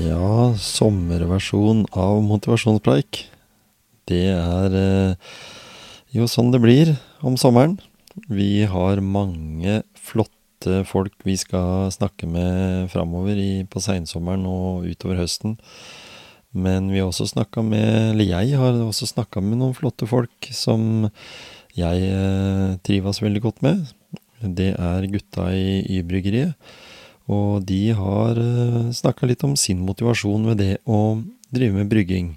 Ja, sommerversjon av motivasjonspreik. Det er eh, jo sånn det blir om sommeren. Vi har mange flotte folk vi skal snakke med framover på seinsommeren og utover høsten. Men vi har også med Eller jeg har også snakka med noen flotte folk som jeg eh, trives veldig godt med. Det er gutta i Y-bryggeriet. Og de har uh, snakka litt om sin motivasjon ved det å drive med brygging.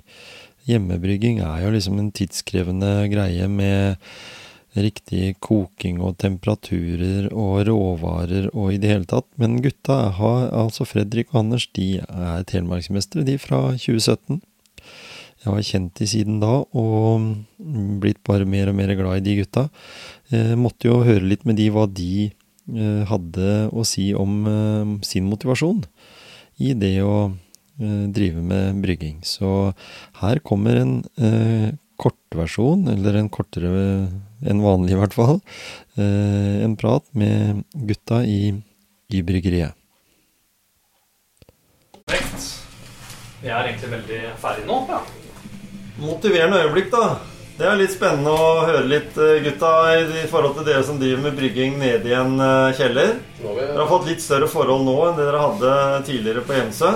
Hjemmebrygging er jo liksom en tidskrevende greie med riktig koking og temperaturer og råvarer og i det hele tatt. Men gutta har, altså Fredrik og Anders, de er telemarksmestere, de fra 2017. Jeg har kjent de siden da, og blitt bare mer og mer glad i de gutta. Jeg måtte jo høre litt med de hva de eh, hadde å si om eh, sin motivasjon i det å eh, drive med brygging. Så her kommer en eh, kortversjon, eller en kortere enn vanlig i hvert fall, eh, en prat med gutta i, i bryggeriet. Vi er egentlig veldig ferdig nå. Ja. Motiverende øyeblikk, da. Det er litt spennende å høre litt, eh, gutta, i forhold til dere som driver med brygging nede i en eh, kjeller. Dere har fått litt større forhold nå enn det dere hadde tidligere på Hjemsø.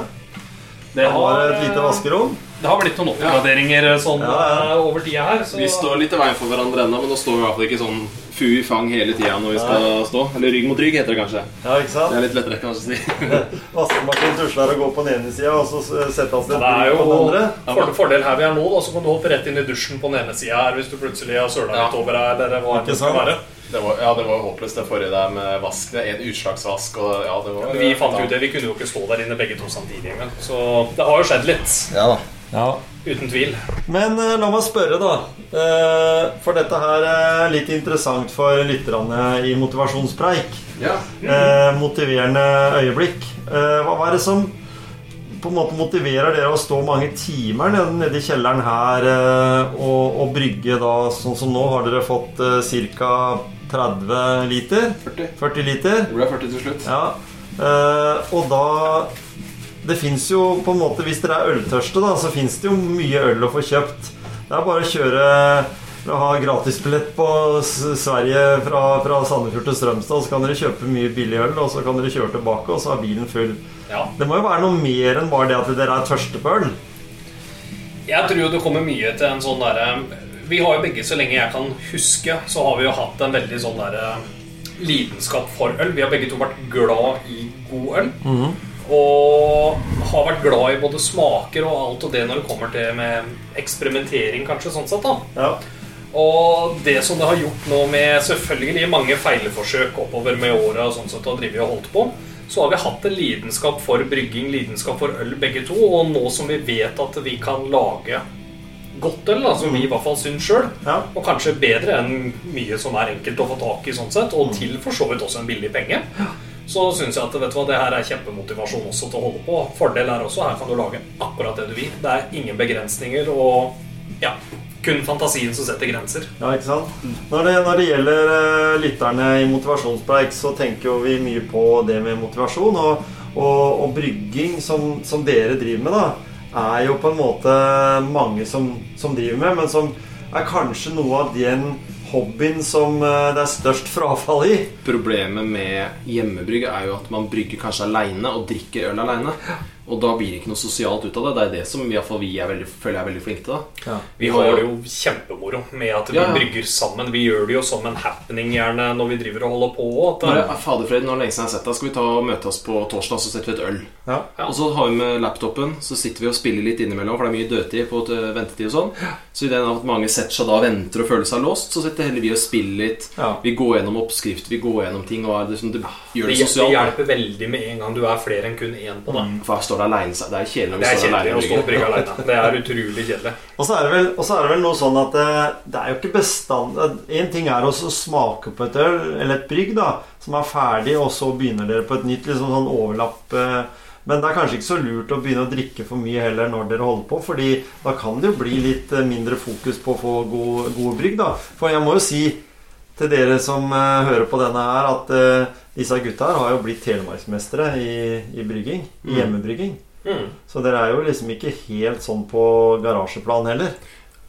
Det Det var har, et lite vaskerom. Det har blitt noen oppgraderinger sånn Ja, ja. eh, over tida her. Så Vi står litt i veien for hverandre ennå, men nå står vi i hvert fall ikke sånn fu i fang hele tida når vi skal stå. Eller rygg mot rygg, heter det kanskje. Ja, ikke sant? Det er litt lettere, kanskje å si. Vaskemaskin tusler og går på den ene sida, og så setter han seg det er på den jo andre. for, fordel her vi er nå, da, så kan du hoppe rett inn i dusjen på den ene sida her hvis du plutselig har søla Ja. litt over her, eller hva det skal være. Det var, ja, det var jo håpløst, det forrige der med vask. Det er En utslagsvask og ja, det var vi fant ut det, vi kunne jo ikke stå der inne begge to samtidig engang. Så det har jo skjedd litt. Ja da. Ja. Uten tvil. Men uh, la meg spørre, da. Uh, for dette her er litt interessant for lytterne i motivasjonspreik. Ja. Eh, motiverende øyeblikk. Eh, hva er det som på en måte motiverer dere å stå mange timer nede, nede i kjelleren her og, og brygge da Sånn som nå har dere fått ca. 30 liter. 40. 40 liter. Det ble 40 til slutt. Ja. Eh, og da Det fins jo på en måte Hvis dere er øltørste, da, så fins det jo mye øl å få kjøpt. Det er bare å kjøre ha gratisbillett på Sverige fra, fra Sandefjord til Strømstad, så kan dere kjøpe mye billig øl, og så kan dere kjøre tilbake, og så er bilen full. Ja. Det må jo være noe mer enn bare det at dere er tørste på øl. Jeg tror jo det kommer mye til en sånn derre Vi har jo begge, så lenge jeg kan huske, så har vi jo hatt en veldig sånn derre lidenskap for øl. Vi har begge to vært glad i god øl. Og har vært glad i både smaker og alt og det når det kommer til med eksperimentering, kanskje, sånn sett. da Ja. Og det som det har gjort nå med selvfølgelig mange feilforsøk oppover med åra, og sånn sett, og og holdt på, så har vi hatt en lidenskap for brygging, lidenskap for øl, begge to. Og nå som vi vet at vi kan lage godt øl, da, som vi i hvert fall syns sjøl, Ja. og kanskje bedre enn mye som er enkelt å få tak i, sånn sett, og til for så vidt også en billig penge, så syns jeg at vet du hva, det her er kjempemotivasjon også til å holde på. Fordel er også her kan du lage akkurat det du vil. Det er ingen begrensninger, og ja, kun fantasien som setter grenser. Ja, ikke sant? Når det, når det gjelder eh, lytterne i motivasjonspreik, så tenker jo vi mye på det med motivasjon. Og, og, og brygging, som, som dere driver med, da, er jo på en måte mange som, som driver med, men som er kanskje noe av den hobbyen som eh, det er størst frafall i. Problemet med hjemmebrygg er jo at man brygger kanskje aleine og drikker øl aleine. Og da blir det ikke noe sosialt ut av det. Det er det som i fall vi er veldig, føler jeg er veldig flinke til. da Vi har det jo kjempemoro med at vi Ja, ja. brygger sammen. Vi gjør det jo som en happening gjerne når vi driver og holder på. At, Bare, Fader Fred, nå er det lenge siden jeg har sett deg. Skal vi ta og møte oss på torsdag, så setter vi et øl? Ja. Ja. Og så har vi med laptopen, så sitter vi og spiller litt innimellom, for det er mye dødtid på eh, ventetid og sånn. Så i den at mange setter seg da og venter og føler seg låst, så sitter heller vi og spiller litt. Ja. Vi går gjennom oppskrift, vi går gjennom ting, og er det, liksom, det gjør det, det det sosialt. da. hjelper veldig med en gang du er flere enn kun én på det. Her står aleine. Det er kjedelig Det er kjedelig å stå og brygge alene. Det er utrolig kjedelig. Og så er det vel, og så er det vel noe sånn at det, det er jo ikke bestand En ting er å smake på et øl, eller et brygg, da, som er ferdig, og så begynner dere på et nytt liksom sånn overlapp. eh, Men det er kanskje ikke så lurt å begynne å drikke for mye heller når dere holder på, fordi da kan det jo bli litt eh, mindre fokus på å få gode, gode brygg, da. For jeg må jo si til dere som eh, hører på denne her, at eh, disse gutta her har jo blitt telemarksmestere i, i brygging. I Mm. hjemmebrygging. Mm. Så dere er jo liksom ikke helt sånn på garasjeplan heller.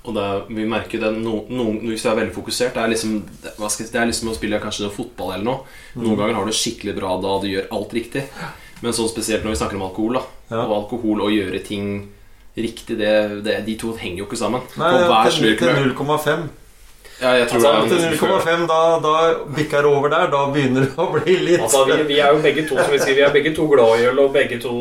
Og det vi merker det no, no, Hvis du er veldig fokusert Det er liksom det, er liksom å spille kanskje noe fotball eller noe. Noen Mm. ganger har du skikkelig bra da du gjør alt riktig. Men sånn spesielt når vi snakker om alkohol, da. Ja. Og alkohol og gjøre ting riktig, det, det, de to henger jo ikke sammen. Nei, På hver slurk til 0,5. Ja, jeg tror Altså, det Til er 0,5, da, da bikker det over der. Da begynner det å bli litt Altså, vi, vi er jo begge to som vi sier, vi er begge to glad i øl, og begge to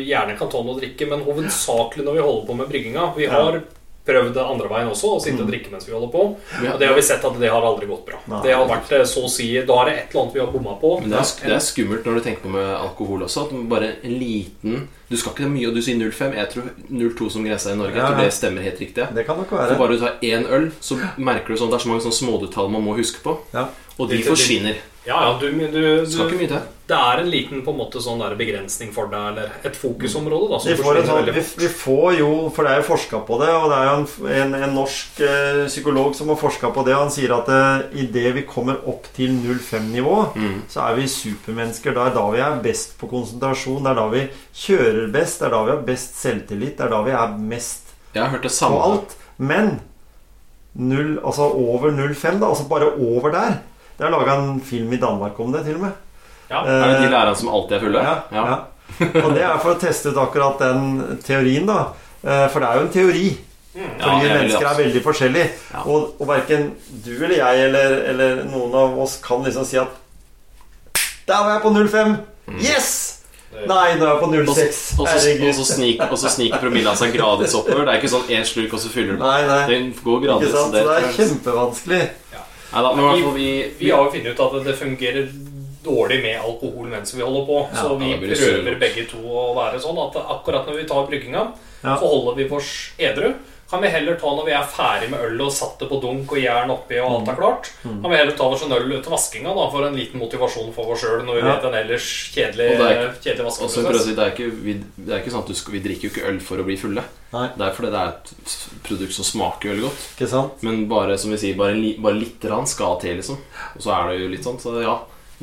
gjerne kan ta noe å drikke, men hovedsakelig når vi holder på med brygginga. Vi har prøvd andre veien også, å sitte og drikke mens vi holder på. Og det har vi sett at det har aldri gått bra. Nei. Det har vært eh, så å si Da er det et eller annet vi har bomma på. Men det er, det er skummelt når du tenker på med alkohol også. At bare en liten Du skal ikke mye, og du sier 0,5. Jeg tror 0,2 som grensa i Norge. Jeg tror det stemmer helt riktig. Det kan nok være. For bare du tar én øl, så merker du sånn Det er så mange sånne smådetaljer man må huske på. Ja. Og de forsvinner. Ja, ja, du, du, Skal ikke du mye til. Det er en liten på en måte sånn der begrensning for deg, eller et fokusområde, da. Som Vi får, sånn, vi, vi får jo For det er jo forska på det, og det er jo en, en, en norsk eh, psykolog som har forska på det. Og han sier at eh, idet vi kommer opp til 0,5-nivå, Mm. så er vi supermennesker. Det er da vi er best på konsentrasjon. Det er da vi kjører best. Det er da vi har best selvtillit. Det er da vi er mest Jeg har hørt det på alt. Men null, altså over 0,5, da, altså bare over der Det er laga en film i Danmark om det, til og med. Ja. det Er jo de lærerne som alltid er fulle? Ja, ja. Og det er for å teste ut akkurat den teorien, da. Eh, For det er jo en teori. Mm. Fordi Ja, mennesker er veldig forskjellige. Ja. Og, og verken du eller jeg eller, eller noen av oss kan liksom si at Der var jeg på 0,5! Yes! Nei, nå er jeg på 0,6. og så, sniker, og så sniker promillen seg gradvis oppover. Det er ikke sånn én slurk, og så fyller du. Nei. Den går gradvis. det er kjempevanskelig. Nei da, men i vi, Vi har jo funnet ut at det fungerer dårlig med alkohol mens vi holder på. Ja, så vi det prøver begge to å være sånn at akkurat når vi tar brygginga, Ja. så holder vi oss edru. Kan vi heller ta når vi er ferdig med ølet og satt det på dunk og jern oppi og alt er klart, Mm. kan vi heller ta oss en øl til vaskinga da, for en liten motivasjon for oss sjøl når vi Ja. vet en ellers kjedelig, Og det kjedelig vaskeprosess. si, det, er ikke, vi, det er ikke sånn at du, skal, vi drikker jo ikke øl for å bli fulle. Nei. Det er fordi det er et produkt som smaker veldig godt. Ikke sant? Men bare som vi sier, bare, li, bare litt grann skal til, liksom. Og så er det jo litt sånn, så ja.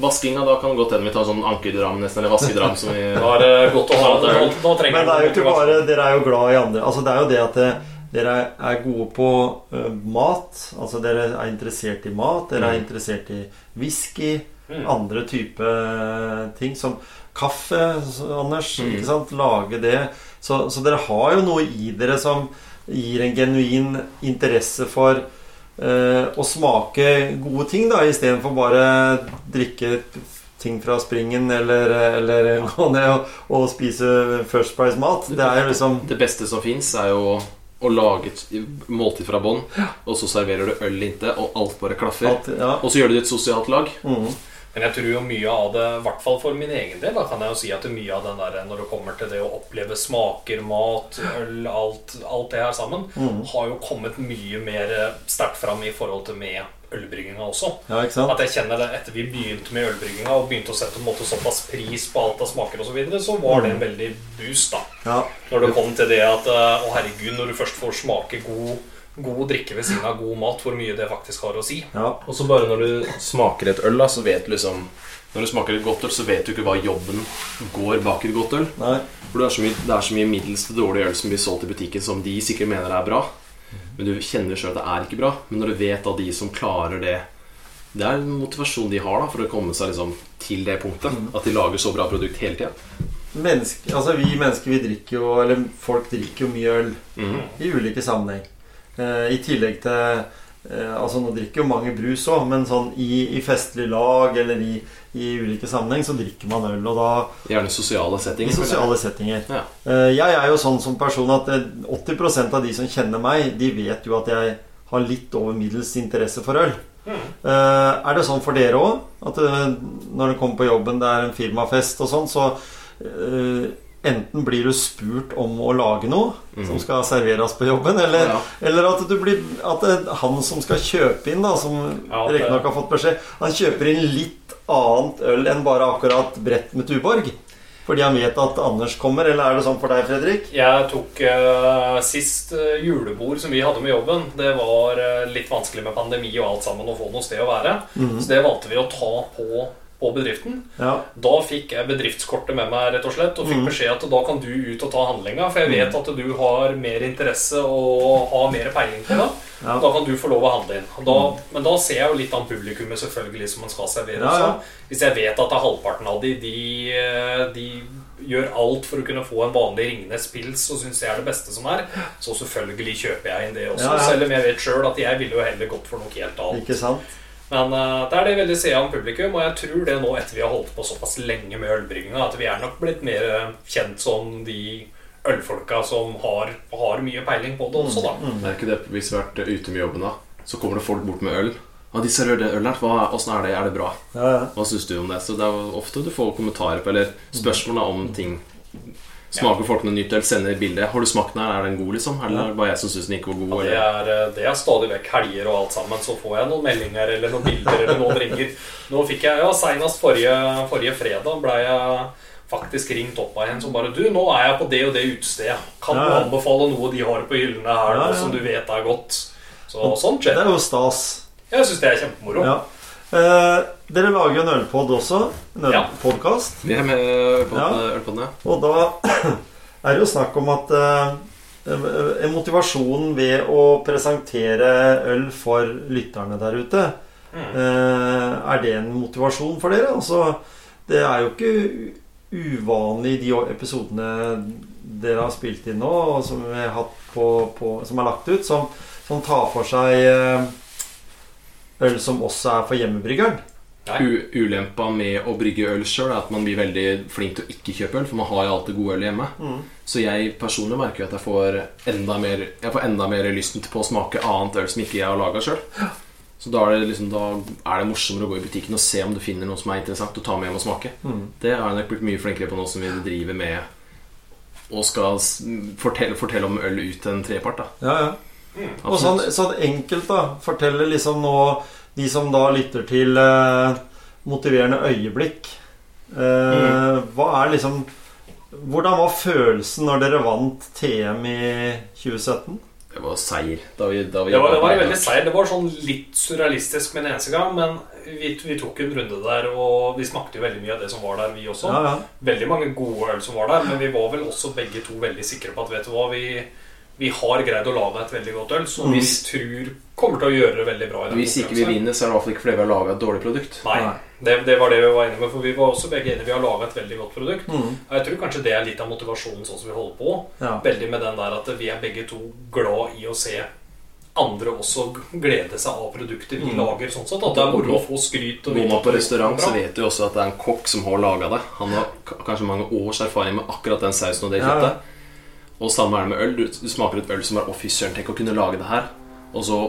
Vaskinga, da kan det godt hende vi tar sånn ankerdram nesten, eller vaskedram som vi Da er det godt å ha det. Trenger Men det er jo ikke bare Dere er jo glad i andre. Altså Det er jo det at eh, dere er gode på eh, mat. Altså Dere er interessert i mat. Dere er Mm. interessert i whisky. Mm. Andre type eh, ting som kaffe, Anders. Mm. Ikke sant? Lage det. Så, så dere har jo noe i dere som gir en genuin interesse for eh, å smake gode ting, da, istedenfor bare drikke ting fra springen eller, eller gå ned og, og spise First Price-mat. Det er jo liksom Det beste som fins, er jo å lage et måltid fra bånn, og så serverer du øl inntil, og alt bare klaffer. Alt, ja. Og så gjør du det i et sosialt lag. mm, Men jeg tror jo mye av det, i hvert fall for min egen del, da kan jeg jo si at mye av den der når det kommer til det å oppleve smaker, mat, øl, alt, alt det her sammen, Mm. har jo kommet mye mer sterkt fram i forhold til med ølbrygginga også. ja? At jeg kjenner det etter vi begynte med ølbrygginga og begynte å sette på en måte såpass pris på alt av smaker osv., så, videre, så var det en veldig boost, da. Ja, Når det kom til det at eh, Å, herregud, når du først får smake god, god drikke ved siden av god mat, hvor mye det faktisk har å si. ja. Og så bare når du smaker et øl, da, så vet du liksom Når du smaker et godt øl, så vet du ikke hva jobben går bak et godt øl. Nei. For det er så mye, det er så mye middels til dårlig øl som blir solgt i butikken, som de sikkert mener er bra. Men du kjenner sjøl at det er ikke bra. Men når du vet av de som klarer det Det er en motivasjon de har da for å komme seg liksom til det punktet. At de lager så bra produkt hele tida. Menneske, altså vi mennesker vi drikker jo Eller folk drikker jo mye øl i ulike sammenheng. Eh, I tillegg til eh, Altså Nå drikker jo mange brus òg, men sånn i, i festlig lag eller i, i ulike sammenheng så drikker man øl. Og da Gjerne sosiale i settinger. sosiale settinger. Ja. Eh, Jeg er jo sånn som person at eh, 80% av de som kjenner meg, de vet jo at jeg har litt over middels interesse for øl. Mm. Er det sånn for dere òg? At når dere kommer på jobben, det er en firmafest og sånn, så Enten blir du spurt om å lage noe mm. som skal serveres på jobben, eller, Ja. eller at, du blir, at det er han som skal kjøpe inn, da, som Ja, riktignok har fått beskjed Han kjøper inn litt annet øl enn bare akkurat brett med Tuborg. Fordi han vet at Anders kommer, eller er det sånn for deg, Fredrik? Jeg tok uh, sist uh, julebord som vi hadde med jobben. Det var uh, litt vanskelig med pandemi og alt sammen å få noe sted å være. Så det valgte vi å ta på, på bedriften. Ja. Da fikk jeg bedriftskortet med meg rett og slett og fikk beskjed at da kan du ut og ta handlinga. For jeg vet at du har mer interesse og har mer peiling på det. Ja. Da kan du få lov å handle inn. Da, men da ser jeg jo litt an publikummet selvfølgelig som man skal servere Ja. Hvis jeg vet at det er halvparten av de, de, eh, de gjør alt for å kunne få en vanlig Ringnes pils og syns det er det beste som er, så selvfølgelig kjøper jeg inn det også. Ja, ja. Selv om jeg vet sjøl at jeg ville jo heller gått for noe helt annet. Ikke sant? Men uh, det er det veldig seende om publikum, og jeg tror det nå etter vi har holdt på såpass lenge med ølbrygginga, at vi er nok blitt mer eh, kjent som de ølfolka som har, har mye peiling på det også, da. Mm. er ikke det hvis vi har vært ute med jobben, da. Så kommer det folk bort med øl. Ja, de serverer det øl her. Hva- Åssen er det? Er det bra? Ja, ja. Hva syns du om det? Så det er ofte du får kommentarer på, eller spørsmål da, om ting. Smaker folk noe nytt eller sender bilde. 'Har du smakt den her? Er den god?' liksom? Eller er det bare jeg som syns den ikke var god? Det er, eh, det er stadig vekk helger og alt sammen. Så får jeg noen meldinger eller noen bilder eller noen ringer. Nå fikk jeg, ja, Senest forrige, forrige fredag ble jeg faktisk ringt opp av en som bare 'Du, nå er jeg på det og det utestedet. Kan Ja, du anbefale noe de har på hyllene her Ja, ja. som du vet er godt?' Så sånt Det skjer. er jo stas. Jeg syns det er kjempemoro. Eh, dere lager jo en ølpod også. En Ja. ølpodkast. Vi er med på Ja. ølpodden, ja. Og da er det jo snakk om at eh, motivasjonen ved å presentere øl for lytterne der ute Mm. eh, Er det en motivasjon for dere? Altså, det er jo ikke uvanlig i de episodene dere har spilt inn nå, og som vi har hatt på, på, som er lagt ut, som, som tar for seg eh, øl som også er for hjemmebryggeren. Ulempa med å brygge øl sjøl er at man blir veldig flink til å ikke kjøpe øl, for man har jo alltid god øl hjemme. Så jeg personlig merker jo at jeg får enda mer Jeg får enda mer lysten på å smake annet øl som ikke jeg har laga sjøl. Så da er, det liksom, da er det morsommere å gå i butikken og se om du finner noe som er interessant, og ta med hjem og smake. Det har jeg nok blitt mye flinkere på nå som vi driver med og skal fortelle, fortelle om øl ut til en trepart. da Ja, ja. Og sånn, sånn enkelt, da. Fortelle liksom nå de som da lytter til eh, motiverende øyeblikk. Eh, Hva er liksom Hvordan var følelsen når dere vant TM i 2017? Det var seier. Da vi, da vi Det var, det var veldig seier. Det var sånn litt surrealistisk med en eneste gang, men vi, vi tok en runde der, og vi smakte jo veldig mye av det som var der, vi også. Ja, ja. Veldig mange gode øl som var der, men vi var vel også begge to veldig sikre på at vet du hva, vi, vi har greid å lage et veldig godt øl som vi Mm. tror kommer til å gjøre det veldig bra. Hvis ikke vi vinner, så er det i hvert fall ikke fordi vi har laga et dårlig produkt. Nei, det, det var det vi var enige med, for vi var også begge enige. Vi har laga et veldig godt produkt. Mm. Jeg tror kanskje det er litt av motivasjonen sånn som vi holder på. ja. Veldig med den der at vi er begge to glad i å se andre også glede seg av produkter vi Mm. lager. sånn sett At det er moro å få skryt. og Går man på restaurant, så vet du også at det er en kokk som har laga det. Han har kanskje mange års erfaring med akkurat den sausen og det Ja, ja. Og samme er det med øl. Du, du smaker et øl som er 'Å, fy søren, tenk å kunne lage det her'. Og så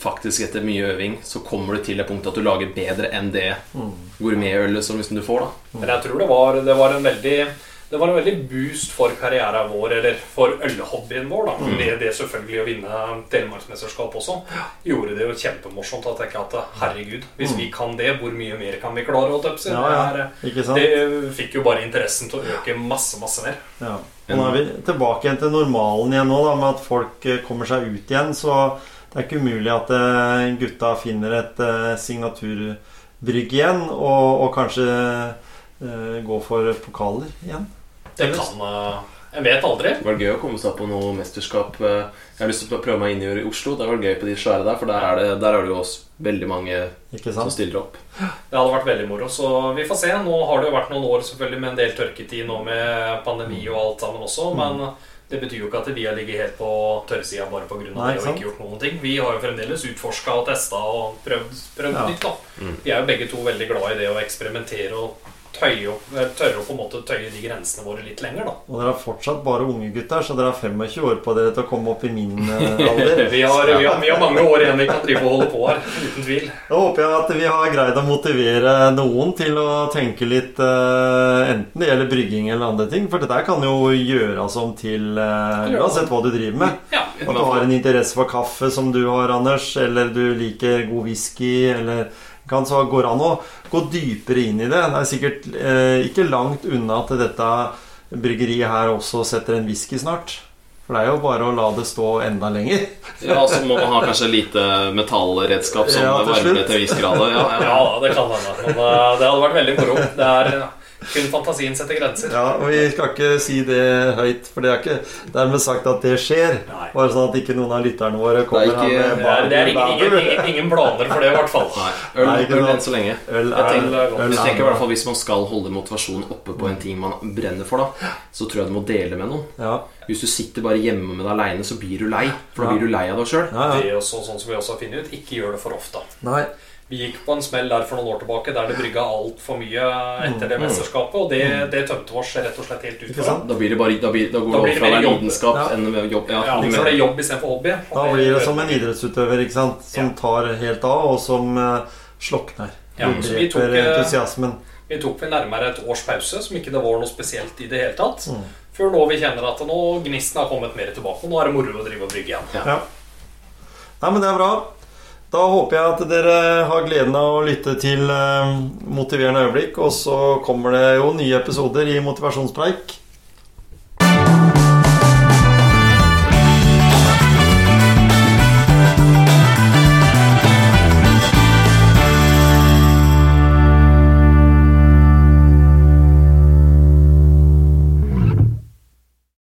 faktisk etter mye øving så kommer du til det punktet at du lager bedre enn det Mm. gourmetølet som liksom du får. da Men jeg tror det var, det var en veldig det var en veldig boost for karrieren vår, eller for ølhobbyen vår. da Mm. det, det selvfølgelig å vinne Telemarksmesterskapet også gjorde det jo kjempemorsomt. Å tenke at herregud, hvis vi kan det, hvor mye mer kan vi klare? å? Mm. Ja, ja. Det, her? Det fikk jo bare interessen til å øke masse, masse mer. Ja. Og nå er vi tilbake igjen til normalen igjen nå, da, med at folk eh, kommer seg ut igjen. Så det er ikke umulig at eh, gutta finner et eh, signaturbrygg igjen, og, og kanskje uh, går for pokaler igjen. Det kan En vet aldri. Det var gøy å komme seg på noe mesterskap. eh, Jeg har lyst til å prøve meg inn i Oslo. Det var gøy på de svære der, for der er det, der er det jo også veldig mange Ikke som stiller opp. Det hadde vært veldig moro. Så vi får se. Nå har det jo vært noen år selvfølgelig med en del tørketid nå med pandemi og alt sammen også, Mm. men det betyr jo ikke at vi har ligget helt på tørrsida bare pga. Det og ikke gjort noen ting. Vi har jo fremdeles utforska og testa og prøvd, prøvd Ja. nytt. da Mm. Vi er jo begge to veldig glad i det å eksperimentere og tøye opp, eh, tørre å på en måte tøye de grensene våre litt lenger, da. Og dere er fortsatt bare unge gutter, så dere har 25 år på dere til å komme opp i min eh, alder. Vi har, vi, har, vi har mange år igjen vi kan drive og holde på her, uten tvil. Da håper jeg at vi har greid å motivere noen til å tenke litt eh, Enten det gjelder brygging eller andre ting. For dette kan jo gjøres om til Uansett hva du driver med. Ja, At du har en interesse for kaffe som du har, Anders, eller du liker god whisky, eller kan så går an å gå dypere inn i det. Det er sikkert eh, ikke langt unna at dette bryggeriet her også setter en whisky snart. For det er jo bare å la det stå enda lenger. Ja, Så må man ha kanskje lite metallredskap som Ja, til varmer til en viss grad. Ja, ja. ja det kan hende. Men eh, det hadde vært veldig moro. Det er kun fantasien setter grenser. Ja, og Vi skal ikke si det høyt, for det er ikke dermed sagt at det skjer. Nei. Bare sånn at ikke noen av lytterne våre kommer Det er ikke- her med Det er, det er ingen, ingen, ingen, planer for det, i hvert fall. Nei, øl, Nei, ikke øl enn så lenge. Øl Jeg er, tenker, øl jeg tenker i er hvert fall Hvis man skal holde motivasjonen oppe på en ting man brenner for, da så tror jeg du må dele med noen. ja. Hvis du sitter bare hjemme med deg aleine, så blir du lei. For da blir du lei av deg sjøl. Ja, ja. Det er også sånn som vi også har funnet ut, ikke gjør det for ofte. Nei. Vi gikk på en smell der for noen år tilbake der det brygga altfor mye etter det mesterskapet, og det, det tømte oss rett og slett helt ut. Fra. Da blir det bare Da, blir, da går Da det blir over det fra å mer være jobb. lidenskap Ja. enn jobb. Ja, Ja, så er det jobb istedenfor hobby. Da det- blir det som en idrettsutøver ikke sant? som Ja. tar helt av, og som uh, slokner. Ja, så vi tok, eh, entusiasmen. Vi tok vel nærmere et års pause, som ikke det var noe spesielt i det hele tatt. Mm. Før nå vi kjenner at nå gnisten har kommet mer tilbake, og nå er det moro å drive og brygge igjen. Ja. Nei, men det er bra. Da håper jeg at dere har gleden av å lytte til eh, Motiverende øyeblikk. Og så kommer det jo nye episoder i Motivasjonspreik.